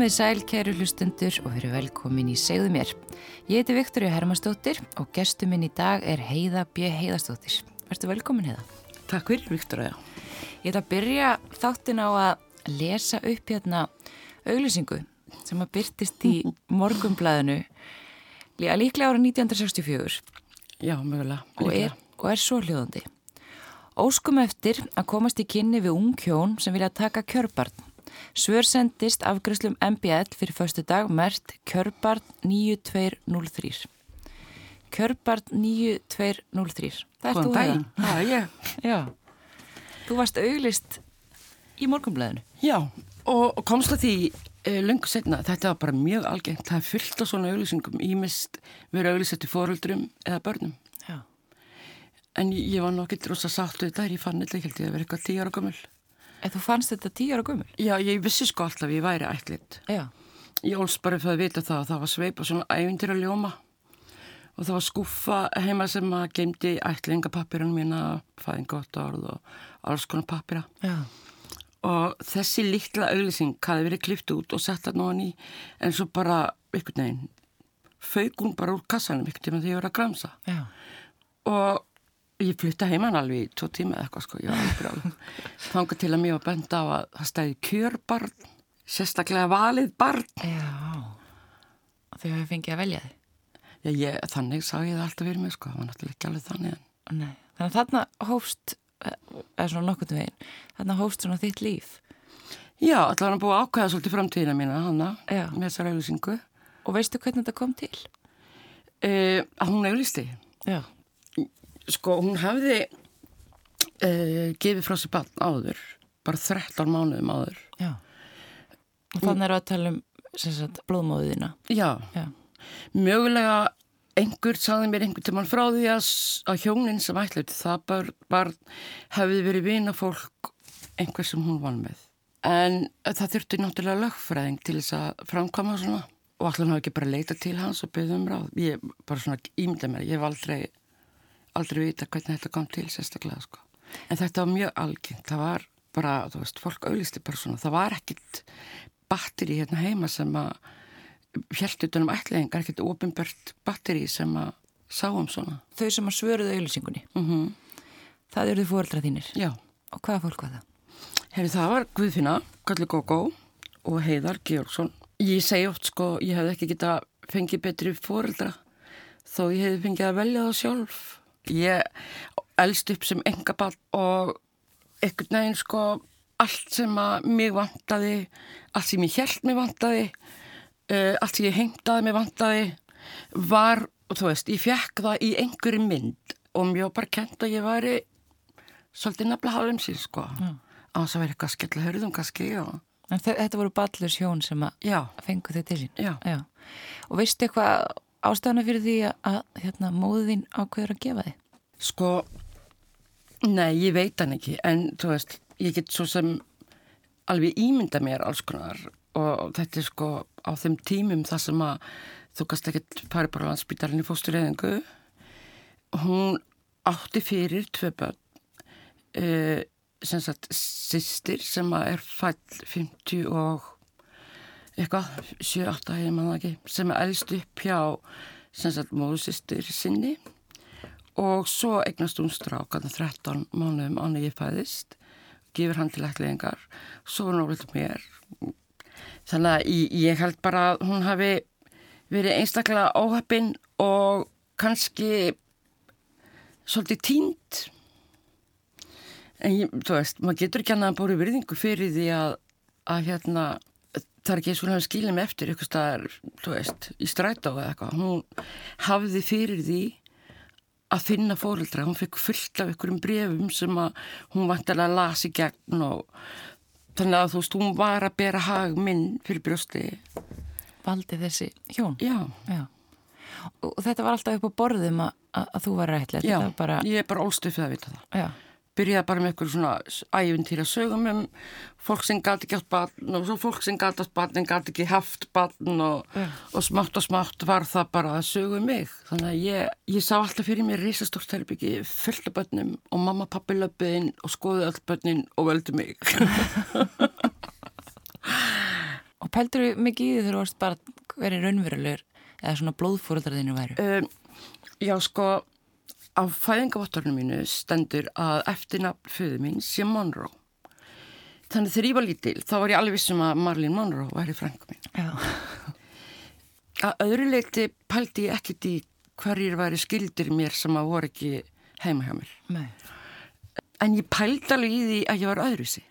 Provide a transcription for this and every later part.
Komið sæl, kæru hlustundur og veru velkomin í Segðu mér. Ég heiti Viktoria Hermannsdóttir og gestur minn í dag er Heiða B. Heiðastóttir. Verður velkomin Heiða. Takk fyrir Viktoria. Ég ætla að byrja þáttin á að lesa upp hérna auglýsingu sem að byrtist í morgumblæðinu líklega ára 1964. Já, mögulega. Og er, og er svo hljóðandi. Óskum eftir að komast í kynni við ung hjón sem vilja taka kjörbarn. Svör sendist afgröslum MBL fyrir förstu dag mert kjörbarn 9203. Kjörbarn 9203. Það er þú heiða? Já, ég. Já. Þú varst auglist í morgumblæðinu. Já, og, og komst að því e, lungu setna, þetta var bara mjög algengt. Það er fyllt af svona auglýsingum ímist verið auglýst eftir fóröldrum eða börnum. Já. En ég, ég var nokkið rosa sátt við þetta, ég fann ég held ég að vera eitthvað tíu ára gömul. En þú fannst þetta tíu ára gömul? Já, ég vissi sko alltaf ég væri ætlit. Já. Ég óls bara fyrir að vita það að það var sveip og svona ævindir að ljóma. Og það var skuffa heima sem að geimdi ætlingapappirinn mína, fæðingótt orð og alls konar pappira. Já. Og þessi litla auðlýsing hafi verið klift út og sett að nóðan í en svo bara, ykkur neginn, fauk hún bara úr kassanum ykkur tíma þegar ég var að gramsa. Já. Og Ég flytta heimann alveg í tvo tíma eða eitthvað sko, ég var alveg bráð. Þanga til að mér var benda á að það stæði kjörbarn, sérstaklega valið barn. Já, þau hefur fengið að velja þig. Já, ég, þannig sá ég það alltaf fyrir mig sko, það var náttúrulega ekki alveg þannig. En... Nei, þannig að þarna hófst, eða svona nokkurnu veginn, þarna hófst svona þitt líf. Já, alltaf hann búið að ákvæða svolítið framtíðina mína, hanna, með þessar auðlýsingu. Og veistu hvernig þetta kom til? Uh, að hún auðlýsti. Já sko hún hafði uh, gefið frá sér barn áður bara 13 mánuðum áður. Já. Og þannig er að tala um sagt, blóðmóðina Já. Já, mögulega einhver sagði mér einhvern tíman frá því að, að hjónin sem ætlaði það barn, barn hefði verið vina fólk einhver sem hún vann með. En það þurfti náttúrulega lögfræðing til þess að framkama svona og allan hafi ekki bara leita til hans og byggðum ráð. Ég bara svona ímynda mér, ég hef aldrei aldrei vita hvernig þetta kom til sérstaklega sko. En þetta var mjög algengt, það var bara, þú veist, fólk auðlisti svona, það var ekkit batteri hérna heima sem að hjæltutunum ætlingar, ekkit ofinbört batteri sem að sáum svona. Þau sem að svöruðu auðlisingunni, mm -hmm. það eru þau fóröldra þínir? Já. Og hvaða fólk var það? Herri, það var Guðfinna, Kalli Gógó og Heiðar Georgsson. Ég segi oft sko, ég hef ekki geta fengið betri fóröldra þó ég hef fengið að velja það sjálf Ég elst upp sem engaball og ekkert neginn sko allt sem að mig vantaði, allt sem ég held mig vantaði, uh, allt sem ég hengtaði mig vantaði var, þú veist, ég fekk það í einhverju mynd og mjög bara kent að ég væri svolítið nefnilega hálfum sín sko. Já. Á þess að vera eitthvað skella hörðum kannski, já. En þetta voru ballur sjón sem að fengu þið til sín? Já. já. Og veistu eitthvað ástæðana fyrir því að hérna, móðin ákveður að gefa þið? Sko, nei, ég veit hann ekki, en þú veist, ég get svo sem alveg ímynda mér alls konar og þetta er sko á þeim tímum það sem að þú kannst ekkert farið bara á landsbytarinn í fóstureyðingu. Hún átti fyrir tvei börn, uh, sem sagt, sýstir sem að er fæll 50 og eitthvað, 7-8 hefur maður ekki, sem er eldst upp hjá móðsistur sinni. Og svo eignast hún strákan 13 mánuðum ánum ég fæðist gefur hann til ætliðingar svo er hún ofið mér. Þannig að ég held bara að hún hafi verið einstaklega óhappin og kannski svolítið tínt en ég, þú veist, maður getur ekki annað að bóri virðingu fyrir því að, að hérna það er ekki eins og hún skilið mig eftir eitthvað staðar, þú veist, í strætá eða eitthvað, hún hafði fyrir því að finna fórildra, hún fekk fullt af einhverjum brefum sem að hún vantilega lasi gegn og þannig að þú veist, hún var að bera hag minn fyrir brjósti Valdi þessi hjón? Já. Já Og þetta var alltaf upp á borðum að, að, að þú var rættilegt? Já, bara... ég er bara ólstuð fyrir að vita það Já byrjaði bara með eitthvað svona ævintýra sögum um fólk sem gæti ekki átt barn og svo fólk sem gæti átt barn en gæti ekki haft barn og, yeah. og smátt og smátt var það bara að sögu um mig þannig að ég, ég sá alltaf fyrir mér risastórt herbyggi fullt af börnum og mamma pappi löpuðinn og skoði öll börnin og völdu mig Og pældur þú mikið í því þegar þú varst bara verið raunverulegur eða svona blóðfóröldarðinu væru? Um, já, sko, á fæðingavottorinu mínu stendur að eftirnafn föðu mín sé Monroe. Þannig þegar ég var lítil, þá var ég alveg vissum að Marlene Monroe væri frængu mín. Já. Að öðru leiti pældi ég ekkert í hverjir væri skildir mér sem að voru ekki heima hjá mér. Nei. En ég pældi alveg í því að ég var öðruvísi.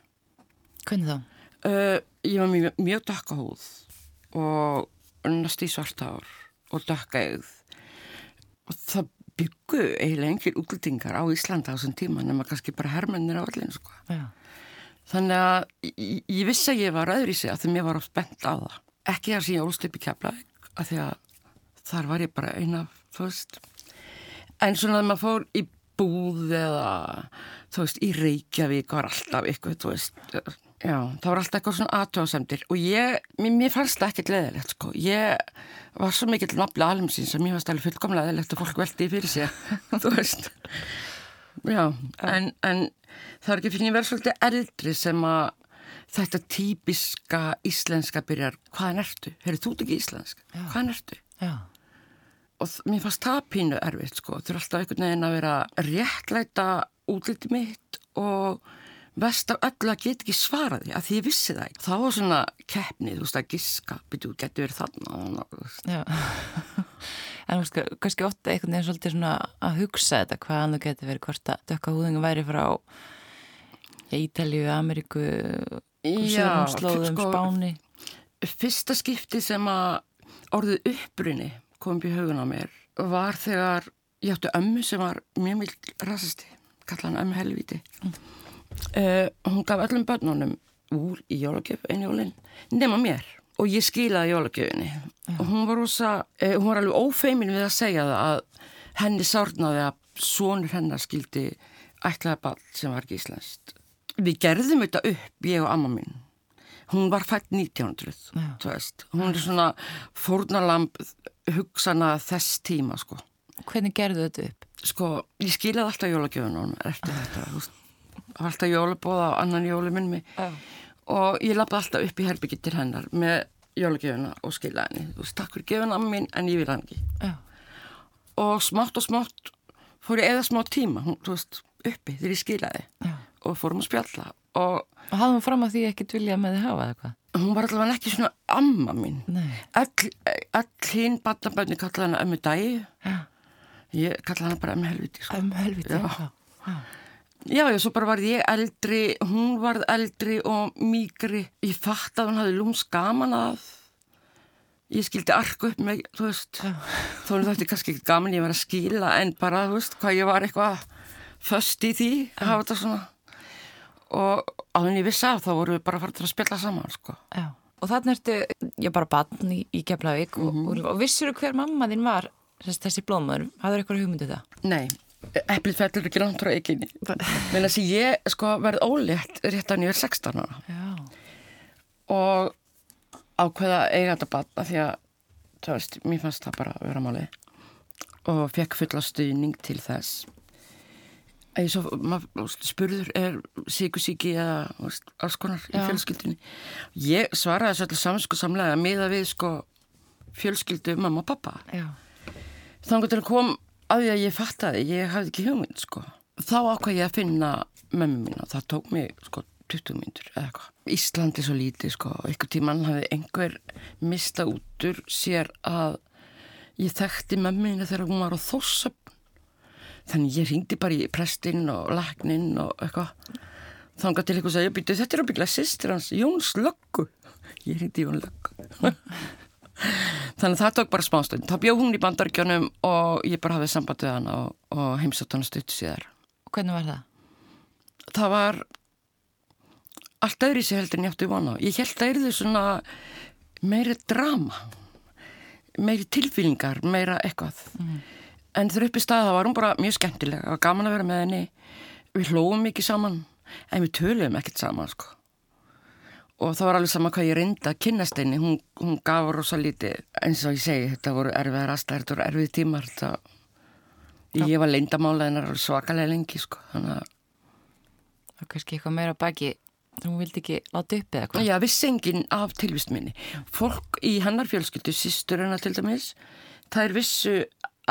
Hvernig þá? Uh, ég var mjög, mjög dökka húð og næst í svart ár og dökka eð. Og það byggu eiginlega engir útlendingar á Íslanda á þessum tíma nema kannski bara hermennir á öllinu sko. Já. Þannig að ég, ég vissi að ég var öðruvísi að því mér var oft bent á það. Ekki þar sem ég ólst upp í Keflavík að því að þar var ég bara eina, þú veist. En svona þegar maður fór í búð eða, þú veist, í Reykjavík var alltaf eitthvað, þú veist. Já, það var alltaf eitthvað svona aðtöðasemdir og ég, mér, mér fannst það ekkert leðilegt, sko. Ég var svo mikill nafla alumsins að mér fannst alveg fullkomlega leðilegt að fólk veldi fyrir sig, þú veist. Já, en, en það er ekki fyrir að vera svolítið eldri sem að þetta típiska íslenska byrjar, hvaðan ertu? Herri, þú ekki íslensk, hvaðan ertu? Já. Og mér fannst það pínu erfitt, sko. Þú er alltaf einhvern veginn að vera réttlæta útliti mitt og vest af öllu að geta ekki svarað því, að því ég vissi það ekki. Það var svona keppni, þú veist, að giska, byrju, getur verið þarna, veist. Já. en þú veist, kannski ofta einhvern veginn svolítið svona að hugsa þetta hvaðan þú getur verið hvort að dökka húðingu væri frá Ítalíu, Ameríku, Sörum slóðum, sko, Spáni. Fyrsta skipti sem að orðið uppbrunni kom upp í haugun á mér var þegar ég átti ömmu sem var mjög mjög rasisti, kalla hann ömmu helviti. Uh, hún gaf öllum börnunum úr í jólagjöf einu jólinn, nema mér og ég skilaði jólagjöfinni og hún var rosa, uh, hún var alveg ófeimin við að segja það að henni sárnaði að sonur hennar skildi ætlaði ball sem var ekki íslenskt. Við gerðum þetta upp, ég og amma mín. Hún var fætt 1900, Já. þú veist. Hún er svona fórnalamb hugsana þess tíma, sko. Hvernig gerðu þetta upp? Sko, ég skilaði alltaf jólagjöfunum eftir þetta, þú veist. Það var alltaf jólabóða á annan jóluminn mig Já. og ég lappaði alltaf upp í herbyggi til hennar með jólagjöfuna og skilaði henni. Þú veist, takk fyrir gefuna mín en ég vil hann ekki. Já. Og smátt og smátt fór ég eða smá tíma, hún, þú veist, uppi þegar ég skilaði Já. og fórum að spjalla og Og hafði hún fram að því ekkert viljað með þið hafa eða hvað? hún var allavega ekki svona amma mín. Öll, öll hinn barnabönni kallaði hana ömmu dæi, ég kallaði hana bara ömmu helviti. Sko. Um helviti. Já. Já. Já. Já, svo bara varð ég eldri, hún varð eldri og mýgri. Ég fatt að hún hafði lúms gaman að ég skildi arku upp með, þú veist, þó hún þátti kannski ekki gaman ég var að skila en bara, þú veist, hvað ég var eitthvað föst í því að hafa þetta svona. Og á þenni vissi af þá voru við bara farið til að spjalla saman, sko. Já. Og þannig ertu, ég bara bann í, í Keflavík og, og, og vissur hver mamma þín var þess, þessi blómaður? Hafður eitthvað hugmyndið það? Nei, eplið fellur ekki langt frá eiginni. Menn að sé ég, sko, verð ólétt rétt að nýður 16 ára. Já. og ákveða að eiga þetta batna því að þú veist, mér fannst það bara að vera máli og fekk fulla stuðning til þess að ég svo, maður spurður er síkusíki eða veist, alls konar í Já. fjölskyldunni ég svaraði þessu allir samsku samlega að miða við sko fjölskyldu mamma og pappa Já. þannig að kom að því að ég fattaði, ég hafði ekki hugmynd sko. Þá ákvað ég að finna mömmu mín og það tók mig sko 20 myndur eða eitthvað. Íslandi svo lítið sko, einhver tímann hafði einhver mista út úr sér að ég þekkti mömmu mín þegar hún var á þósöfn. Þannig ég ringdi bara í prestinn og lækninn og eitthvað. Þangað til eitthvað sagði, býtu þetta er að byggla sýstir hans, Jóns Löggu. Ég ringdi Jón Löggu. Þannig að það tók bara smástund. Það bjóð hún í bandaríkjónum og ég bara hafði samband við hana og, og heimsótt hana stutt síðar. Og hvernig var það? Það var allt öðri sér heldur en ég átti vona. Ég held að yrðu svona meiri drama, meiri tilfýlingar, meira eitthvað. En þegar upp í stað það var hún bara mjög skemmtilega. Það var gaman að vera með henni. Við hlóum mikið saman, en við töluðum ekkert saman, sko. Og það var alveg sama hvað ég reynda að kynnast henni. Hún, hún gaf rosa lítið, eins og ég segi, þetta voru erfiðar aðstæður, þetta voru erfið tímar. Þetta, ég var leyndamála hennar alveg svakalega lengi, sko. Þannig að Og kannski eitthvað meira baki Hún vildi ekki láta upp eða hvað? Já, vissi enginn af tilvist minni. Fólk í hennar fjölskyldu, sýstur hennar til dæmis, það er vissu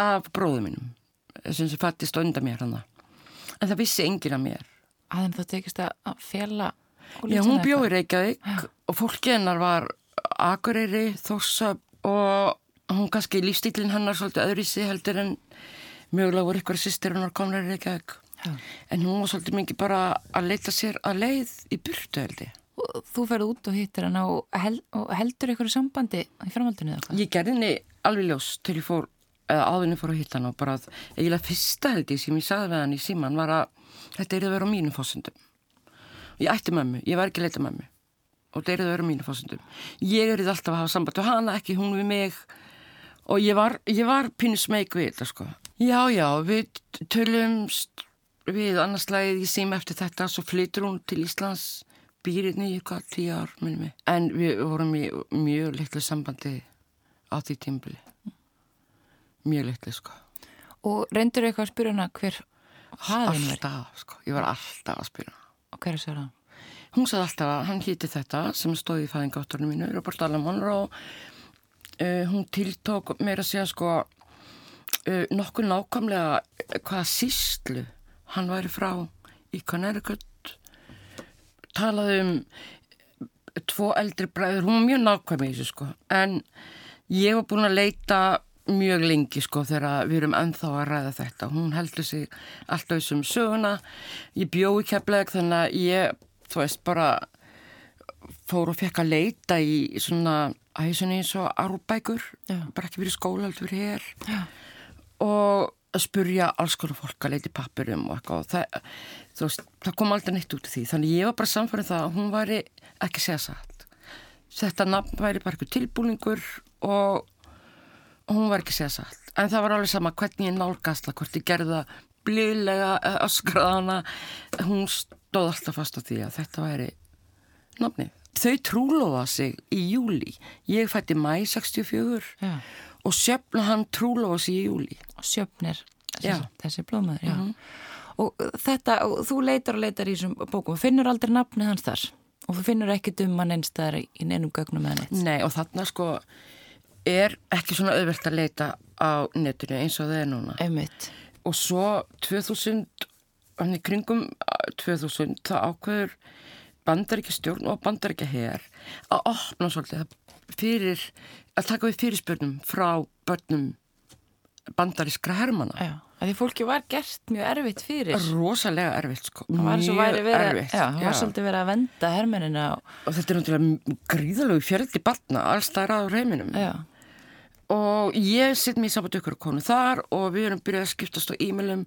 af bróðu mínum sem fattist undan mér hann. En það vissi enginn af mér. Aðeim þá tekist að fela Já, hún bjóði Reykjavík og fólki hennar var Akureyri, Þorsa og hún kannski lífstílinn hennar svolítið öðru í sig heldur en mögulega voru ykkur sýstir hennar komnar í Reykjavík. Já. En hún var svolítið mikið bara að leita sér að leið í burtu held ég. Og Þú ferði út og hittir hann og, hel, og heldur ykkur sambandi í framhaldinu eða hvað? Ég gerði henni alveg ljós til ég fór, eða áðurinn fór að hitta hann og bara að eiginlega fyrsta held ég sem ég sagði við hann í síman var að þetta er að vera á mínum fósundum. Ég ætti mömmu, ég var ekki að leita mömmu og þetta er að vera á mínum fósundum. Ég er alltaf að hafa samband við hana, ekki hún við mig og ég var, ég var pínu smeg við þetta sko. Já, já, við tölumst við annarslægið í síma eftir þetta svo flytur hún til Íslands býrinn í eitthvað tíu ár minnum. En við vorum í mjög litlu sambandi á því tímbili. Mjög litlu sko. Og reyndur eitthvað að spyrja hana hver? Alltaf sko, ég var alltaf að spyrja hana. Og hver er sér hann? Hún sagði alltaf að hann hýtti þetta sem stóði í fæðingátturinn mínu, Robert Alamon og uh, hún tiltók meira að segja sko uh, nokkuð nákvæmlega uh, hvaða síslu hann væri frá í Connecticut. Talaði um tvo eldri bræður, hún var mjög nákvæm í þessu sko. En ég var búin að leita mjög lengi sko þegar við erum ennþá að ræða þetta. Hún heldur sig alltaf þessum söguna. Ég bjói kefleg þannig að ég þú veist bara fór og fekk að leita í svona æsunni eins og árbækur Já. bara ekki verið skóla, alltaf verið hér. Já. og að spurja alls konar fólk að leita í pappirum og eitthvað. Og það, veist, það kom aldrei neitt út af því. Þannig ég var bara samfærið það að hún væri ekki segja satt þetta nafn væri bara eitthvað tilbúningur og hún var ekki segja satt en það var alveg sama hvernig ég nálgast hvort ég gerði það blíðlega öskraða hana hún stóð alltaf fast á því að þetta væri nafni þau trúlóða sig í júli ég fætti mæ 64 Já. og sjöfna hann trúlóða sig í júli Og sjöfnir, Já. þessi, þessi blómaður, já. Og þetta, og þú leitar og leitar í þessum bókum og finnur aldrei nafnið hans þar. Og þú finnur ekkit um hann einstæðar í neinum gögnum eða neitt. Nei og þarna sko er ekki svona auðvelt að leita á netinu eins og það er núna Einmitt. og svo 2000 hann í kringum uh, 2000 það ákveður bandaríkjastjórn og bandaríkjahegar að opna svolítið fyrir að taka við fyrirspörnum frá börnum bandarískra hermana Já. Því fólki var gert mjög erfitt fyrir. rosalega erfitt sko Það var, mjög verið, erfitt já, það var svolítið verið að venda hermenina og, þetta er náttúrulega gríðalegu fjöldi barna alls það er á reiminum já, og ég sitt mér í samband ykkur konu þar og við erum byrjað að skiptast á e-mailum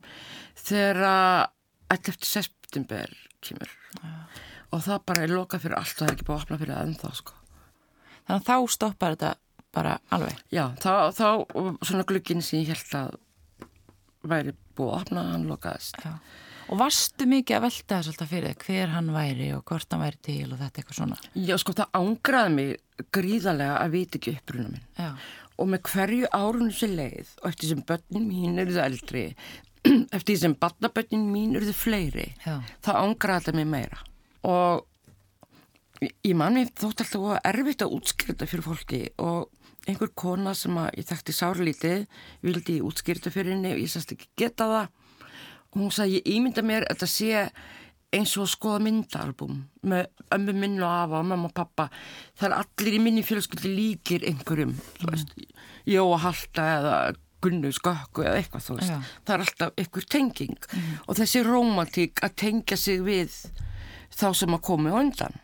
þegar að 11. september kemur og það bara er lokað fyrir allt og það er ekki búið að opna fyrir það ennþá sko. þannig að þá stoppar þetta bara alveg. Já, þá, þá svona glugginn sem ég held að væri búið að opna, hann lokaðist. Já. Og varstu mikið að velta þess alltaf fyrir þig, hver hann væri og hvort hann væri til og þetta eitthvað svona. Já, sko, það ángraði mig gríðarlega að vita ekki uppruna minn. Já, Og með hverju árunum sem leið og eftir sem börnin mín eru það eldri, eftir sem barnabörnin mín eru það fleiri, já, þá ángraði þetta mig meira. Og ég- man mér þótt alltaf að erfitt að útskýrta fyrir fólki og einhver kona sem að ég þekkti sárlítið vildi fyrir henni og ég sast ekki geta það. Og hún sagði ég ímynda mér að þetta sé eins og að skoða myndaalbum með ömmu minn og afa og mamma og pappa. Það er allir í minni fjölskyldi líkir einhverjum þú veist, Jóa Halta eða Gunnu Skökku eða eitthvað þú veist. Já. það er alltaf einhver tenging og þessi rómatík að tengja sig við þá sem að komi undan.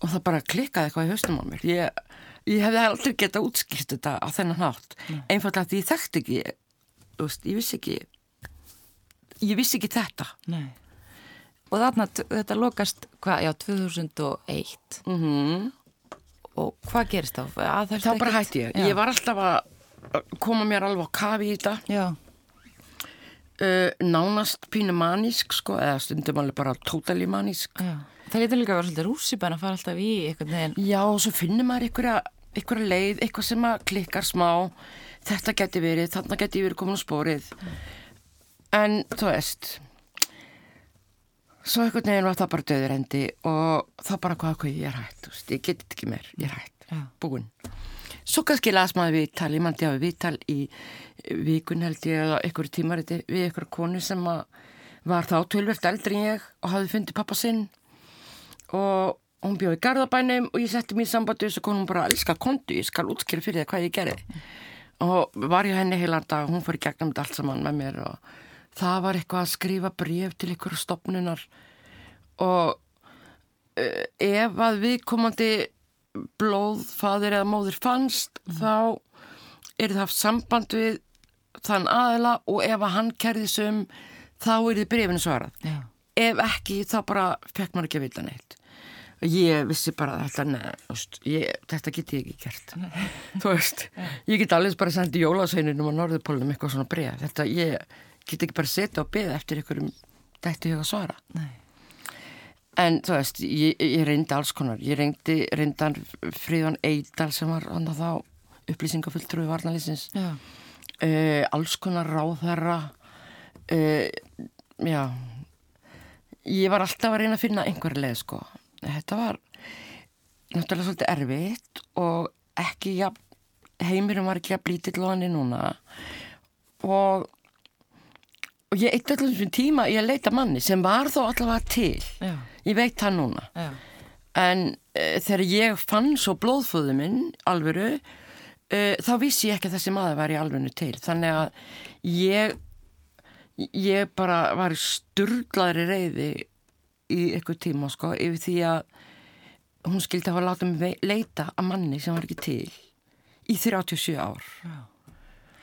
Og það bara klikkaði eitthvað í haustum á mér. Ég, ég hefði aldrei getað útskýrt þetta á þennan hátt. Einfallega því ég þekkti ekki veist, ég vissi ekki ég vissi ekki þetta. Nei. Og þarna, þetta lokast, hvað, já, 2001 mm og hvað gerist þá? Að þá bara hætti ég, ég var alltaf að koma mér alveg á kafi í þetta. Já, uh, nánast pínu manísk sko, eða stundum alveg bara totally manísk. Já. Það getur líka að vera svolítið rússipann að fara alltaf í einhvern veginn. Já, og svo finnir maður einhverja, einhverja leið, eitthvað sem að klikkar smá, þetta geti verið, þarna geti verið komin á spórið. En þú veist, svo einhvern veginn var það bara döður endi og það bara hvað, hvað, ég er hægt, þú veist, ég þetta ekki meir, ég er hægt, Já. búin. Svo kannski las maður viðtal, ég mandi á viðtal í vikun held ég eða einhverju tímariti við einhverju konu sem að var þá tölvert eldri en ég og hafði fundið pappa sinn og hún bjóði garðabænum og ég setti mér í sambandi og þessu konu hún bara elska kontu, ég skal útskýra fyrir það hvað ég gerði. Og var ég henni heilan dag, hún fór í gegnum þetta allt saman með mér og það var eitthvað að skrifa bref til einhverju stopnunar og uh, ef að viðkomandi blóðfadir eða móður fannst þá er það haft samband við þann aðila og ef að hann kerði sum þá er þið brefinu svarað. Já. ef ekki þá bara fekk maður ekki að vita neitt. og ég vissi bara þetta, neð, ég, þetta get ég ekki gert. Þú veist, ég get alveg bara sendi jólasveininum á Norðupólunum eitthvað svona bref þetta, ég get ekki bara setja og beða eftir einhverjum dætti huga svara. Nei. en þú veist, ég, ég reyndi alls konar. Ég reyndi reyndan Fríðan Eidal sem var hann að þá upplýsingafulltrúi varnalýsins uh, alls konar ráðherra. Uh, já. Ég var alltaf að reyna að finna einhverja leið sko þetta var náttúrulega svolítið erfitt og ekki ja, heimirum var ekki að blítið loðinni núna og og ég eitt allir þessum tíma í að leita manni sem var þó allavega til Já. ég veit það núna Já. en uh, þegar ég fann svo blóðföðu minn alvöru uh, þá vissi ég ekki að þessi maður var í alvöru til þannig að ég ég bara var í sturglaðri reyði í eitthvað tíma sko yfir því að hún skildi hafa látað mig leita að manni sem var ekki til í 37 ár Já.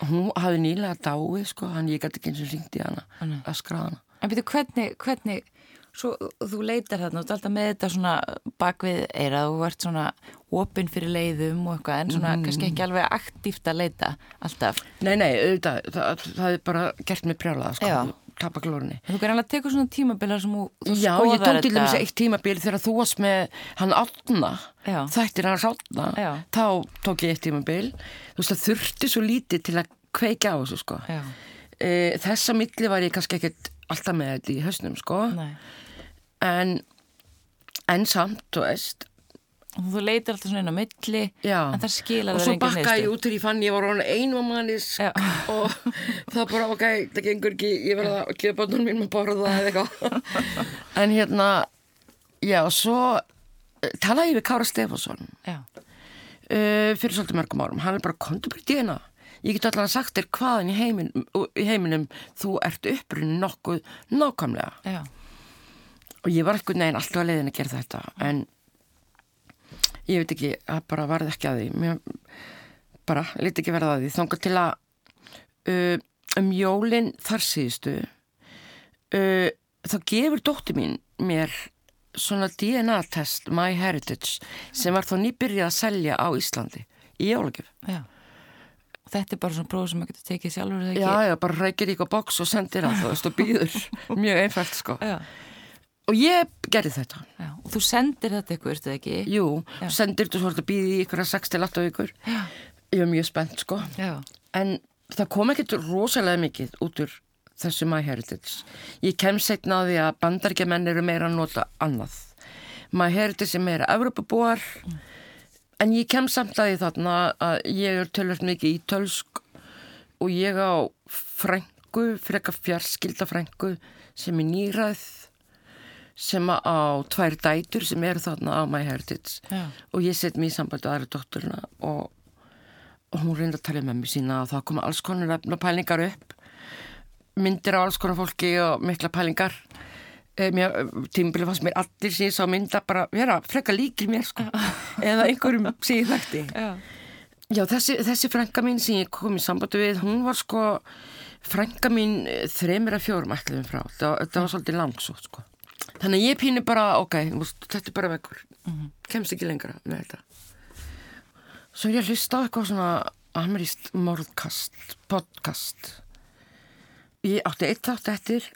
hún hafði nýlega dáið sko hann ég gæti ekki eins og ringdi hana Nei. að skráða hana En byrju, hvernig, hvernig, svo þú leitar þarna og þú ert alltaf með þetta svona bakvið eira, þú ert svona opinn fyrir leiðum og eitthvað, en svona kannski ekki alveg aktíft að leita alltaf. Nei, nei, auðvitað, það, það er bara gert mig brjálaða, sko, Já. Tapa glórinni. En þú kannar alveg að teka svona tímabilar sem þú, þú Já, skoðar ég tók til dæmis eitt tímabil þegar þú varst með hann Já. þættir hann Já. þá tók ég eitt tímabil. Þú veist, það þurfti svo lítið til að kveikja á þessu, sko. Já, E, þessa milli var ég kannski ekkert alltaf með þetta í hausnum, sko, nei. en, en samt, þú veist, Og þú leitar alltaf svona inn á milli, Já. en það skilar og þér svo engin bakkaði ég niðurstöðu. út til ég fann ég var orðin einvamannis Já. og það bara ok, það gengur ekki ég verða að gefa börnum mín að borða eða eitthvað. En hérna já, svo eh, talaði ég við Kára Stefánsson uh, fyrir svolítið mörgum árum. Hann er bara dýna ég get allan að sagt þér hvaðan í, heimin, í heiminum þú ert upprunni nokkuð nákvæmlega. Já, og ég var eitthvað neginn alltaf að leiðin að gera þetta en ég veit ekki, það bara varði ekki að því. Mér bara liti ekki verða að því. Þángar til að uh, um jólin þar síðustu uh, þá gefur dóttir mín mér svona DNA-test My Heritage sem var þá nýbyrjað að selja á Íslandi í jólagjöf. Þetta er bara svona próf sem maður getur tekið sjálfur. Já, já, bara rækir eitthvað boks og sendir að þú veist og býður. Mjög einfalt sko. Já, og ég gerði þetta já. Og þú sendir þetta ykkur, ertu það ekki? Jú, Já. sendir þú svo að býði í ykkur að 6-8 vikur. Já. Ég var mjög spennt, sko. Já, En það kom ekkert rosalega mikið út úr þessu My Heritage. Ég kem setna á því að bandaríkjaman eru meira að nota annað. My Heritage er meira Evropabúar, en ég kem samt að því þarna að ég er tölvöld mikið í tölsk og ég á frængu, freka fjarskilda frængu sem er nýræð sem á tvær dætur sem eru þarna á My Heritage. Já, og ég set mér í samband við aðra dótturina og, og hún reyndi að tala með mér sína og það koma alls konar efna pælingar upp. Myndir á alls konar fólki og mikla pælingar. E, tímabili fannst mér allir sem ég sá mynda bara vera frekka líkir mér sko. Eða einhverjum sem ég þekkti já, Já, þessi, þessi frænka mín sem ég kom í sambandi við, hún var sko frænka mín eh, þremur að fjórum ætluðum frá, þetta, þetta var svolítið langsótt sko. Þannig að ég pínu bara, ok, þetta er bara vekkur, kemst ekki lengra með þetta. Svo ég hlusta á eitthvað svona ameríst morðkast, podcast. Ég átti eitt þátt eftir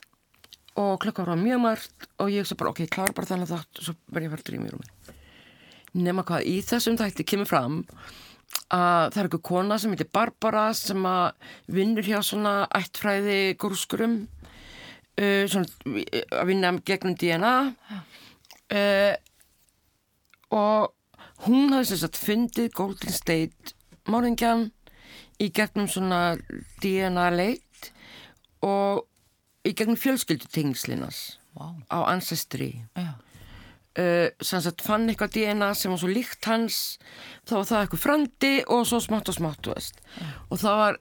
og klukkar var mjög margt og ég svo bara, ok, ég klára bara þannig þátt og svo verð ég að fara að drýma í rúmi. Nefna hvað, í þessum þætti kemur fram að það er eitthvað kona sem heitir Barbara sem að vinnur hjá svona ættfræði gúrskurum uh, svona, að vinna gegnum DNA uh, og hún hafði sem sagt fundið Golden State morðingjan í gegnum svona DNA leit og í gegnum fjölskyldutengslinas Vá. á Ancestry. Uh, sem sagt fann eitthvað DNA sem var svo líkt hans þá var það eitthvað frandi og svo smátt og smátt og það var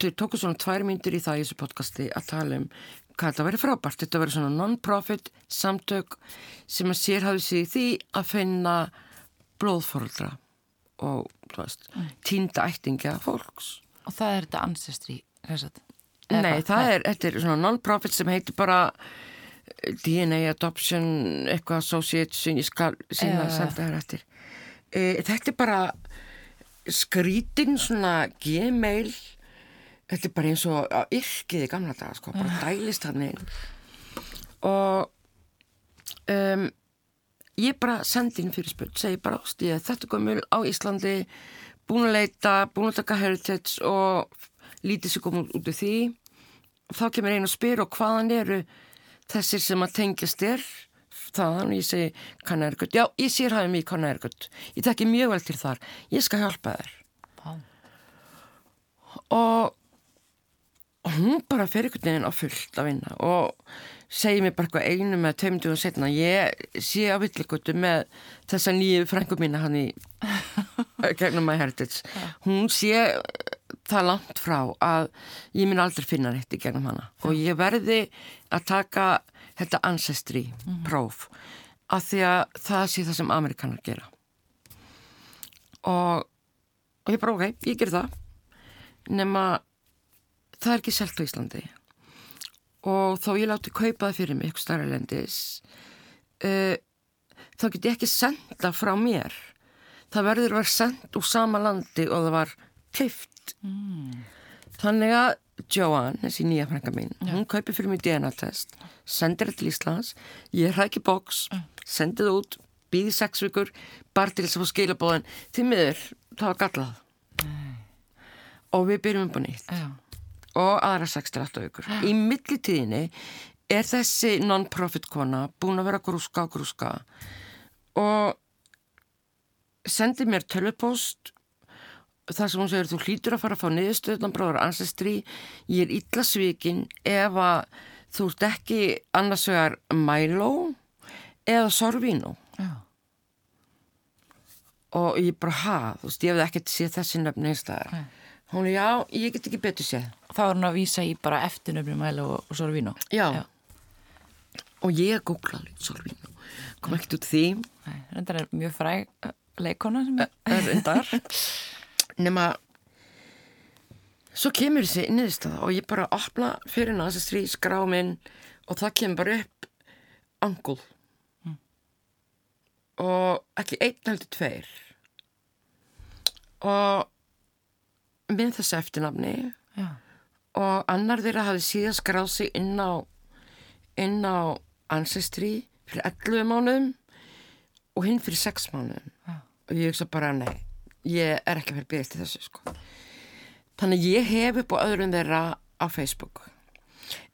þau tóku svona tvær myndir í það í þessu podcasti að tala um hvað þetta væri frábært. Þetta væri svona non-profit samtök sem að sér hafði sig í því að finna blóðfóraldra og veist, týnda ættingja fólks. Og það er þetta ancestry, Nei, það er, þetta er svona non-profit sem heitir bara eh, DNA Adoption, eitthvað Association, ég skal sína að senda þér eftir. E, þetta er bara skrítin svona gmail, þetta er bara eins og yrkið í gamla daga, sko, bara dælist hann inn. Og um, ég bara sendi inn fyrir spurt, segi bara ást, ég er þetta gömul á Íslandi, búin að leita, búin að taka heritage og lítið sér komið út úr því. Þá kemur einn og spyr og hvaðan eru þessir sem að tengjast þér? Þaðan og ég segi kannærgöld, já ég sér hafið mig kannærgöld ég tekki mjög vel til þar, ég skal hjálpa þér. Vá. og og hún bara fer einhvern veginn á fullt að vinna og segir mér bara eitthvað einu með tveimdugum setna ég sé á villigutu með þessa nýju frængu mína hann í gegnum My Heritage. Hún sé það langt frá að ég minn aldrei finna í gegnum hana. Og ég verði að taka þetta ancestry próf af því að það sé það sem Amerikanar gera. Og, og ég bara ok, ég ger það. Nema það er ekki selt á Íslandi. Og þó ég láti kaupa það fyrir mig eitthvað starra lendis uh, þá get ég ekki senda frá mér. Það verður að vera sendt úr sama landi og það var keift Mm. þannig að Joanne, þessi nýja frænka mín hún kaupir fyrir mig DNA-test sendir þetta til Íslands. Ég hrækki bóks, sendi það út býði sex vikur, bara til þess að fá skilabóðin því miður, það var gallað. Og við byrjum upp á nýtt. Já. Og aðra 6-8 vikur. Í millitíðinni er þessi non-profit kona búin að vera grúska og grúska og sendi mér tölvupost þar sem hún segir þú hlýtur að fara að fá niðurstöðan bróður ancestry, ég er illa svikin ef að þú ert ekki annars vegar Milo eða Sorvino Já. og ég bara ha, þú veist, ég hefði ekkert séð þessi nöfn einstæðar. Hún er já, ég get ekki betur séð. Þá er hún að vísa í bara eftirnöfnum Mæla og, og Sorvino. Já. Já. Og ég googlaði Solvínu. Kom ekkert út því. Nei, Reyndar er mjög fræg leikona sem er Öðrundar. Nema, svo kemur þessi niðurstaða og ég bara opna fyrir hann þessi strí skrá minn og það kemur bara upp angul. Og ekki einn heldur tveir. Og með þessi eftirnafni Já. Og annar þeirra hafði síðan skráð sig inn á inn á Ancestry fyrir 11 mánuðum og hinn fyrir 6 mánuðum. Já. og ég hugsa bara nei ég er ekki að fyrir byrjast í þessu sko. Þannig ég hef upp á öðrum þeirra á Facebook.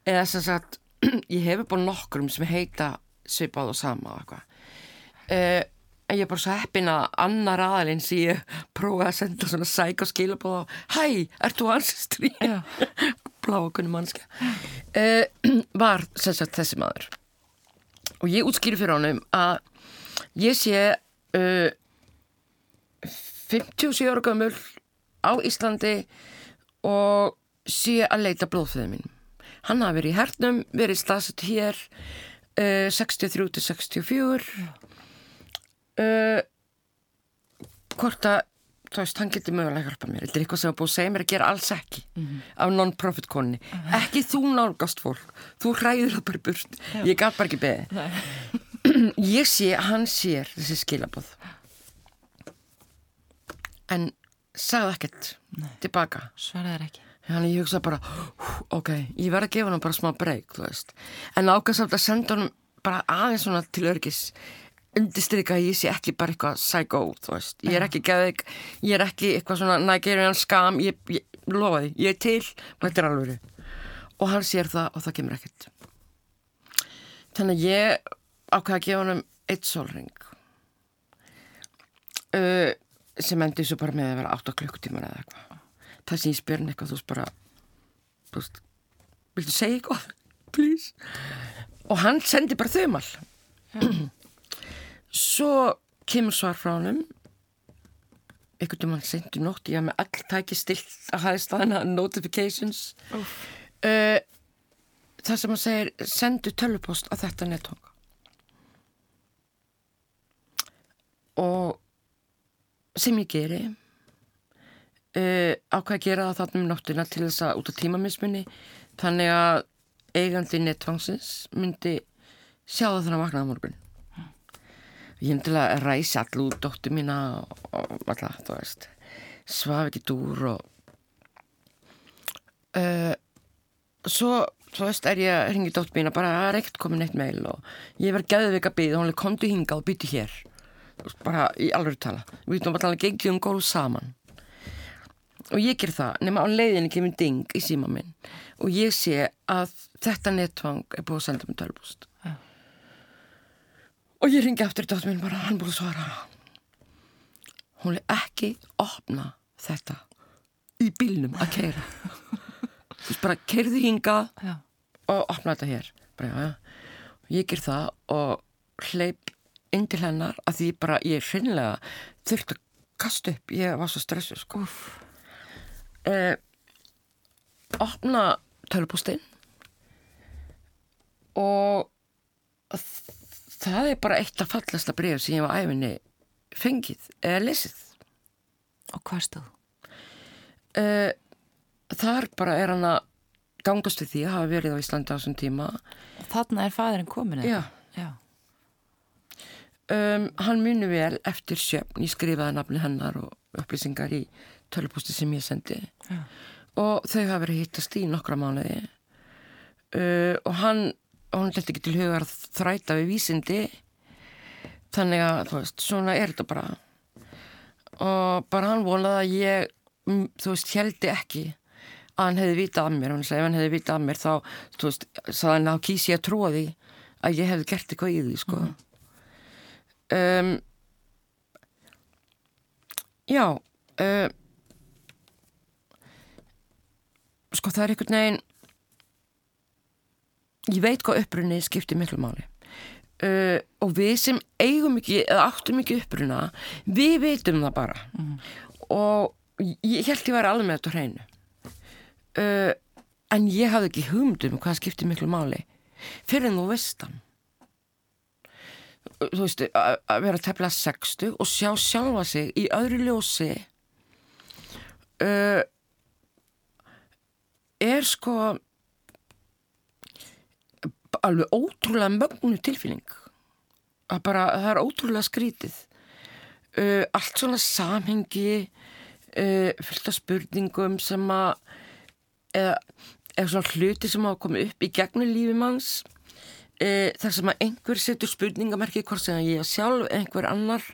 Eða sem sagt ég hef upp á nokkrum sem heita svipað og sama og eitthvað. Uh, en ég er bara svo heppin að annar aðalinn sem ég prófaði að senda svona sæk og skilabóð á Hæ, ert þú ancestry? Já. Bláakunni mannska uh, var sem sagt þessi maður. Og ég útskýri fyrir honum að ég sé uh, 57 ára gömul á Íslandi og sé að leita blóðföðu mín hann hafi verið í hernum, verið staðsett hér uh, 63 til 64 uh, hvort að þú veist, hann getur mögulega að hjálpa mér. Þetta er eitthvað sem er búið að segja mér að gera alls ekki af non-profit konni. Ekki þú nálgast fólk, þú hræður það bara burt, ég gaf bara ekki beði ég sé, hann sér þessi skilabóð en sagði ekkert tilbaka. Svaraði ekki. Þannig ég hugsa bara, ok, ég verð að gefa hann bara smá breyk, þú veist. En ákast að senda hann bara aðeins svona til örgis undirstryka að ég sé ekki bara eitthvað psycho, þú veist. Ég er ekki geðveik, ég er ekki eitthvað svona Nigerian skam, ég, ég lofa því, ég er til og þetta er alveg. Og hann sér það og það kemur ekkert. þannig að ég ákveða að gefa honum eitt sólring. Uh, sem endi svo bara með að vera 8 klukktímar eða eitthvað. Það sem ég spyr hann eitthvað þú veist bara þú veist, viltu segja eitthvað? Please. Og hann sendi bara þaumal svo kemur svar frá honum. Einhvern veginn hann sendi nótt ég haf með all tæki stilt að hafa staðina notifications uh, það sem hann segir sendu tölvupost á þetta nettók og sem ég geri uh, ákvað að gera það þarna um nóttina til þess að út á tímamismunni þannig að eigandi nettvangsins myndi sjá það þannig að vaknaða morgun ég myndi til að ræsa all út dóttu mína og, og alltaf, þú veist. Svaf ekki dúr og uh, svo, þú veist, er ég að ringi dóttu mína bara, það er ekkert komin eitt meil og ég verð gæðið að byggja, hún er komdu hinga og bytti hér. Bara í alveg tala. Við veitum að tala gengið um gólf saman. Og ég ger það nema á leiðinni kemur ding í síma minn. Og ég sé að þetta nettvang er búið að senda mér tölbúst. Og ég ringi aftur í dóttur minn bara, hann búið að svara. Hún er ekki opna þetta í bílnum að keira þú veist bara, keirðu hinga Já. og opna þetta hér. Bara, já, já. ég ger það og hleyp inn til hennar að því bara ég hreinlega þurfti að kasta upp, ég var svo stressuð sko. Eh, opna tölupústinn og þ- það er bara eitt af fallasta breyf sem ég var æfinni fengið eða lesið Og hvað stóð? eh, þar bara er hann að gangast við því að hafa verið á Íslandi á þessum tíma Þarna er fæðurinn komin eða? Já. Já. Um, hann muni vel eftir sjöfn, ég skrifaði nafni hennar og upplýsingar í tölupústi sem ég sendi Já. og þau hafa verið hittast í nokkra mánuði uh, og hann hann leti ekki til hugar að þræta við vísindi. Þannig að þú veist, svona er þetta bara. Og bara hann vonaði að ég mm, þú veist, heldi ekki að hann hefði vitað af mér. Hann sagði ef hann hefði vitað af mér þá þú veist, hann að kýsi ég að trúa því að ég hefði gert eitthvað í því sko. Um, já uh, sko það er einhvern veginn ég veit hvað upprunni skiptir miklu máli. Uh, og við sem eigum ekki eða áttum ekki uppruna við veitum það bara. Og ég held ég væri alveg með þetta hreinu. Uh, en ég hafði ekki hugmyndum hvað skiptir miklu máli fyrir en þú veist hann þú veist, að að vera tefla sextu og sjá sjálfa sig í öðru ljósi. Uh, er sko alveg ótrúlega mögnu tilfinning. Að bara, það er ótrúlega skrítið. Uh, allt svona samhengi uh, fullt af spurningum sem að eða, eða svona hluti sem hafa komið upp í gegnum lífi manns uh, þar sem að einhver setur spurningamerki hvort sem ég sjálf einhver annar.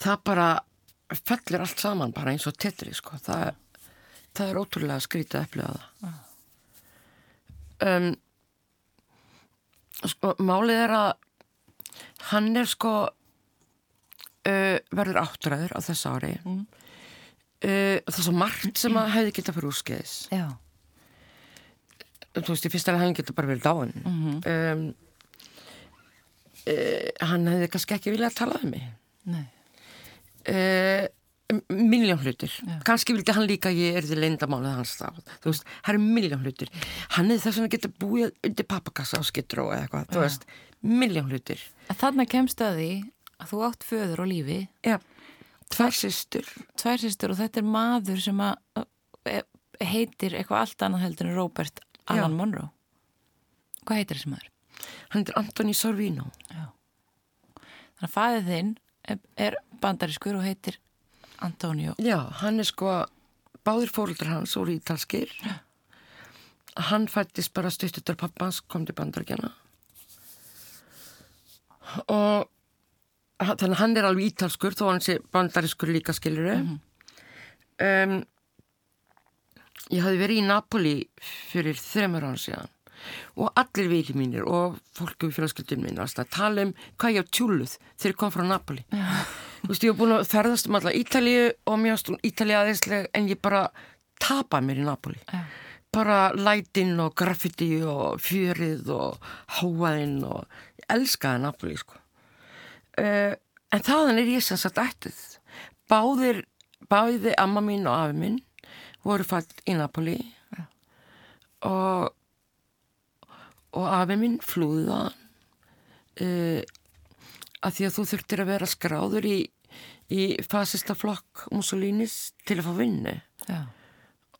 Það bara fellir allt saman bara eins og tetri sko. það, það er ótrúlega skrítið að upplifa það um, sko, málið er að hann er sko uh, verður áttræður á þess ári mm. uh, það er svo margt sem að hefði geta fyrir úrskeiðis Já. þú veist, í fyrsta lega hann geta bara verið dáin um, uh, hann hefði kannski ekki viljað að tala um mig Nei. uh, miljón hlutir. Kannski vildi hann líka að ég er því leyndamálið hans þá, þú veist, það eru miljón hlutir. Hann hefði þess vegna getað búið undir pappakassa á skittró eða eitthvað, þú veist miljón hlutir. Þarna kemst að því að þú átt föður á lífi, já, tvær systur. Tvær sýstur og þetta er maður sem að e- heitir eitthvað allt annað heldur en Robert Allan Já. Monroe. Hvað heitir þessi maður? hann er Antoni Sorvino. Þannig að fæðið þinn er- er bandarískur og heitir Antonio. já, hann er sko báðir fóruldrar hans voru ítalskir. Hann fættist bara stuttutar pappans kom til bandaríkjana og þannig að hann er alveg ítalskur þó hann sé bandarískur líka skiluru um, ég hafði verið í Napoli fyrir þreymur án síðan og allir vili mínir og fólk við fjölskyldun mín að tala um hvað ég á tjúluð þegar ég kom frá Napoli. Þú veist ég hef búin að ferðast um alla Ítalíu og mjög stund Ítalíu aðeinsleg en ég bara tapa mér í Napoli. Já. bara lætin og graffiti og fjörið og háaðinn og ég elskaði Napoli sko. Uh, en þaðan er ég sem sagt ættið báðir báði amma mín og afi minn voru fætt í Napoli. Og og afi minn flúði það uh, að því að þú þurftir að vera skráður í, í fasista flokk Mussolinis til að fá vinnu. Já.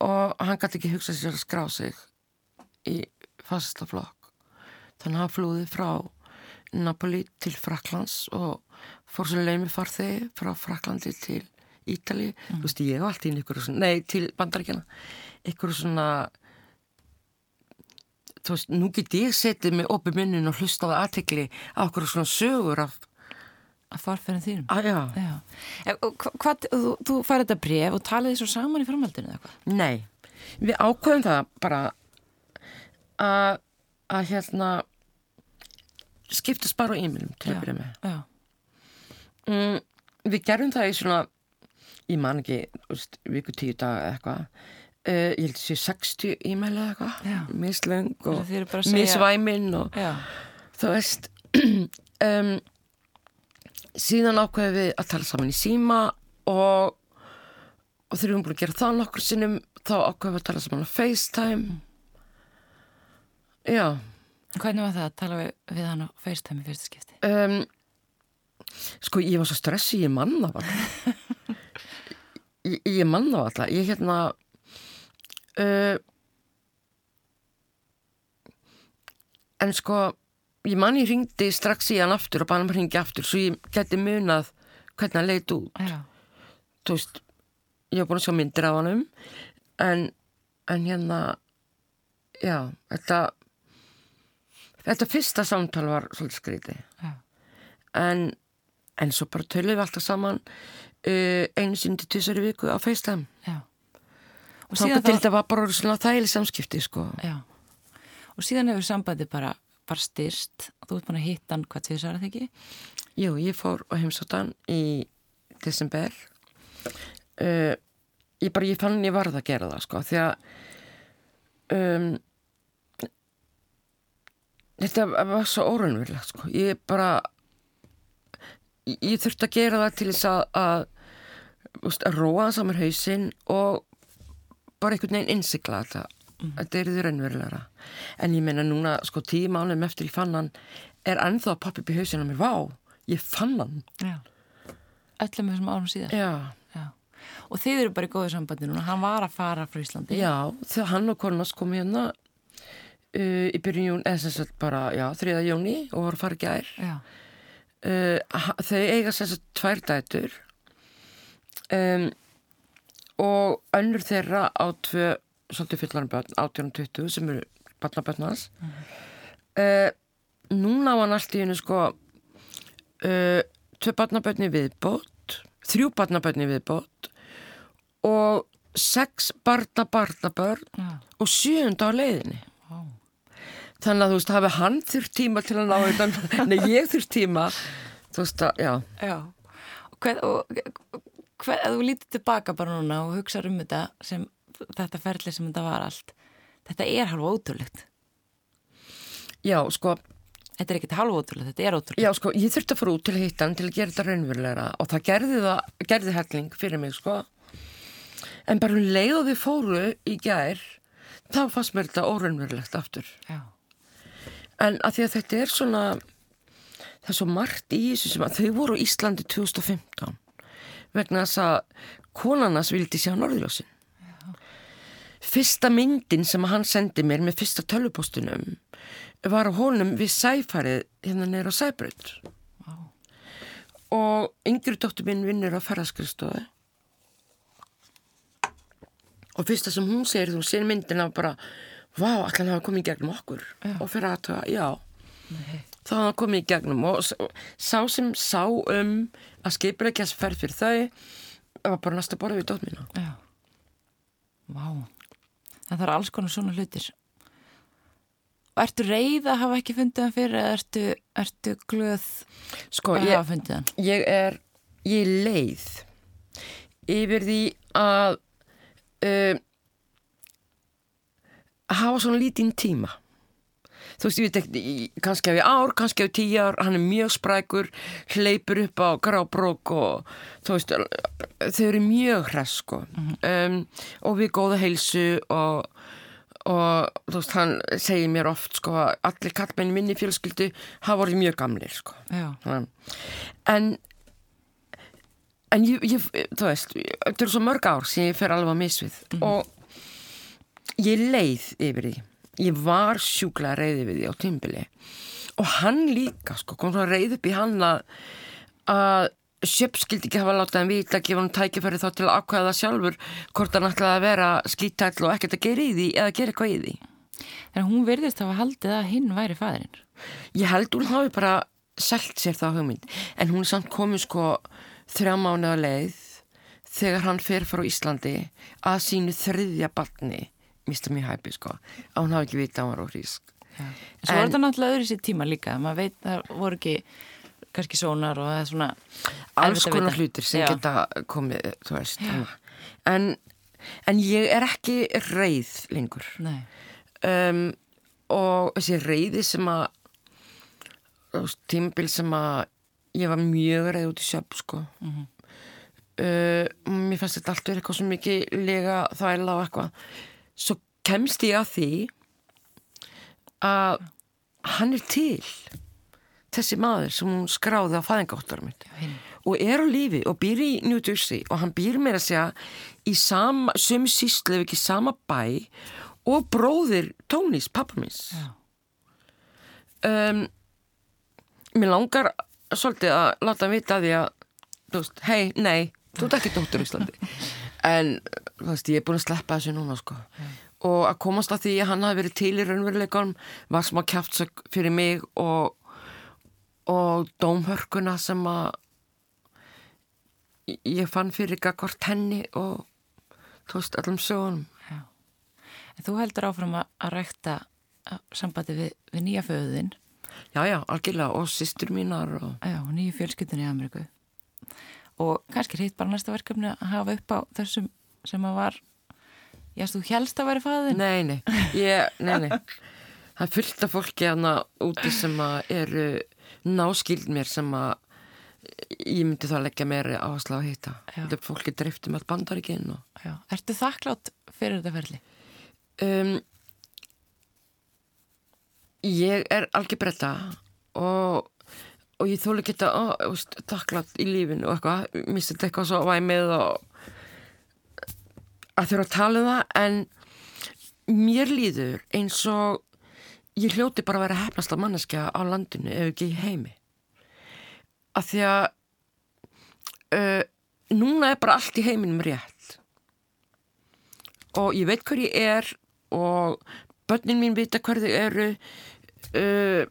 og hann gæti ekki hugsað sér að skrá sig í fasista flokk. Þannig að hann flúði frá Napoli til Fraklands og fór svo leimi farþegi frá Fraklandi til Ítali þú veist ég var alltaf inn ykkur nei til bandaríkjana ykkur svona þú veist, nú get ég setið með opið minnin og hlustaði aðtekli á okkur svona sögur af, Að farferðin þínum. að já, Já. Hvað, þú, þú færði þetta bref og talaði svo saman í framhaldinu eða eitthvað? nei við ákveðum það bara að að hérna skiptast bara á e-mailum til að byrja með Já. mm, við gerum það í svona ég man ekki, viku tíu dag eða eitthvað uh, ég held að sé 60 e-mail eða eitthvað. Mislöng og misvæmin og Já. þú veist um, síðan ákveðum við að tala saman í síma og og þegar við erum búin að gera það nokkur sinnum þá ákveðum við að tala saman á FaceTime. Já. Hvernig var það að tala við, við hann á FaceTime í fyrsta skipti? um, sko ég var svo stressi ég manna það ég, ég manna það ég hérna uh, en sko ég man ég ringdi strax í hann aftur og bara hann ringi aftur svo ég geti munað hvernig hann leit út Já. þú veist, ég var búin að sjá myndir af hann en, en hérna já, þetta þetta fyrsta samtal var svolítið skríti Já. en, en svo bara töluðum við alltaf saman uh, einu tvisar í viku á FaceTime Já. Og þá til þetta var bara svona þægileg samskipti sko. Já. Og síðan hefur sambandi bara, bara styrst og þú ert búin að hitta hann hvað tvisar að það ekki? Jú, ég fór á heimsóttan í desember uh, ég bara, ég fann ég varð að gera það sko, því að um, þetta var svo óraunverulegt sko, ég bara ég, ég þurfti að gera það til þess að, að, úst, að róa samar hausinn og bara einhvern veginn innsikla þetta. Þetta er því raunverulegra. En ég meina núna sko tíu mánum eftir ég fann hann er ennþá að poppa upp í hausinn á mér. Vá, ég fann hann. Öllum þessum árum síðar? já, Já. Og þið eru bara í góðu sambandi núna, hann var að fara frá Íslandi. já, þegar hann og konas kom hérna uh, í byrjun jún, bara, já, þriða jóni og voru í gær. Uh, þau eiga sagt tvær dætur. Um, og önnur þeirra á tvö svolítið fullan börn, 18-20 sem eru barnabörn hans uh, núna á hann allt í hennu sko uh, tvö barnabörn í viðbót þrjú barnabörn í viðbót og sex barna barnabörn Já. og sjöunda á leiðinni Vá. þannig að þú veist, hafi hann þurft tíma til að ná þetta, nei ég þurft tíma þú veist að, já Já. Og hver, og, hver, ef þú lítið tilbaka bara núna og hugsa um þetta sem þetta ferli sem þetta var allt. Þetta er halva ótrúlegt. já, sko, Þetta er ekkert halva ótrúlegt, þetta er ótrúlegt. já, sko, ég þurfti að fara út til að hitta hann til að gera þetta raunverulegra og það gerði það, gerði helling fyrir mig, sko en bara um leið og við fóru í gær þá fannst mér þetta óraunverulegt aftur Já. en að því að þetta er svona það er svo margt í þessu sem að þau voru á Íslandi 2015 vegna þess að konanas vildi sjá norðljósin fyrsta myndin sem hann sendi mér með fyrsta tölvupostunum var á honum við sæfarið hérna neyra á sæbrönd Vá. og yngri dóttur minn vinnur á ferðarskristofu og fyrsta sem hún segir þú sér myndina bara vá, allan hafa komið gegnum okkur. Já. og fyrir að það, já þá hafa komið í gegnum og sá sem sá um að ekki að ferð fyrir þau það var bara næsta borða við dótt mína Já. Vá. Það þarf alls konar svona hlutir. Og ertu reið að hafa ekki fundið hann fyrir eða ertu, ertu glöð Sko, að ég, hafa fundið hann? ég er ég er leið yfir því að að hafa svona lítinn tíma þú veist, ég veit ekki kannski ef ég ár, kannski ef tíu ár hann er mjög sprækur, hleypur upp á grábrók og þú veist þau eru mjög hress sko. Um, og við góða heilsu og og þú veist, hann segir mér oft sko að allir kallmenn minni fjölskyldu hafa voruð mjög gamlir sko. Svona. en en ég, ég þú veist, þetta eru svo mörg ár sem ég fer alveg að misvið og ég leið yfir því ég var sjúklega reið yfir því á tímbili og hann líka sko, kom svo reið upp í hann að að Sjöpp skildi ekki hafa látað hann vita að gefa hann tækifæri þá til að ákvæða sjálfur hvort hann ætlaði að vera skítæll og ekkert að gera í því eða gera eitthvað í því. Þannig að hún virðist hafa haldið að hinn væri fæðirinn. Ég held hún hafi bara selt sér það hugmynd. En hún er samt komið sko þrjá mánuða leið þegar hann fer frá Íslandi að sínu þriðja barni mista mér hæpi sko. Að hún hafi ekki vita að hann var óhrísk En svo En- er þetta náttúrulega öðru sér tíma líka, maður veit það voru ekki kannski sónar og það er svona alls að konar hlutir sem Já. geta komið þú veist en, en ég er ekki reið lengur. Um, og þessi reyði sem að tímabil sem að ég var mjög reið út í sjöp sko. Mhm. uh, mér fannst þetta allt verið eitthvað svo mikið lega þvæla og eitthvað svo kemst ég að því að hann er til þessi maður sem hún skráði á hinn. og er á lífi og býr í New Jersey og hann býr meira að segja í sama, síslu ef ekki sama bæ og bróðir Tónis, pappa minns Já. um, Mér langar svolítið að láta hann vita að því að hei, nei, þú ert ekki dóttur í Íslandi en þú veist, ég er búin að sleppa þessu núna sko. Og að komast að því að hann hafi verið til í raunveruleikunum var smá kjáftsök fyrir mig og og dómhörkuna sem að ég fann fyrir gagvart henni og þú veist, allum sögunum. Já. En þú heldur áfram að, að rækta að- sambandi við, við nýja föðuðinn Já, já, algjörlega, og systur mínar og Já, og nýju fjölskyldunni í Ameríku og kannski hitt bara næsta verkefni að hafa upp á þessum sem að var Já, þú helst að væri fæðin Nei, nei, ég, nei, nei Það er fullt af fólki hana úti sem að eru náskild mér sem að ég myndi þá leggja meiri áherslu á að hitta Já. Þetta er fólki dreiftum all bandaríkinn og. Ertu þakklátt fyrir þetta ferli? um, Ég er algjör bretta og, og ég þólu ekki þetta takklátt í lífinu og eitthvað. Misti þetta eitthvað svo væmið og að þurfa að tala um það en mér líður eins og ég hljóti bara að vera hefnast af manneskja á landinu ef ekki heimi. Af því að uh, núna er bara allt í heiminum rétt. Og ég veit hver ég er og börnin mín vita hver þau eru uh,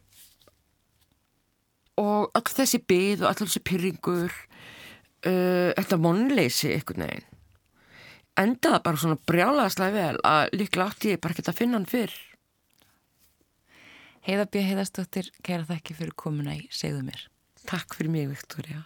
og all þessi byð og all þessi pyrringur uh, þetta vonleysi einhvern veginn endaði bara svona brjálaðslega vel að líklega átti ég bara ekki að finna hann fyrr Heiða B. Heiðastóttir, kæra þakki fyrir komuna í Segðu mér. Takk fyrir mig, Viktoria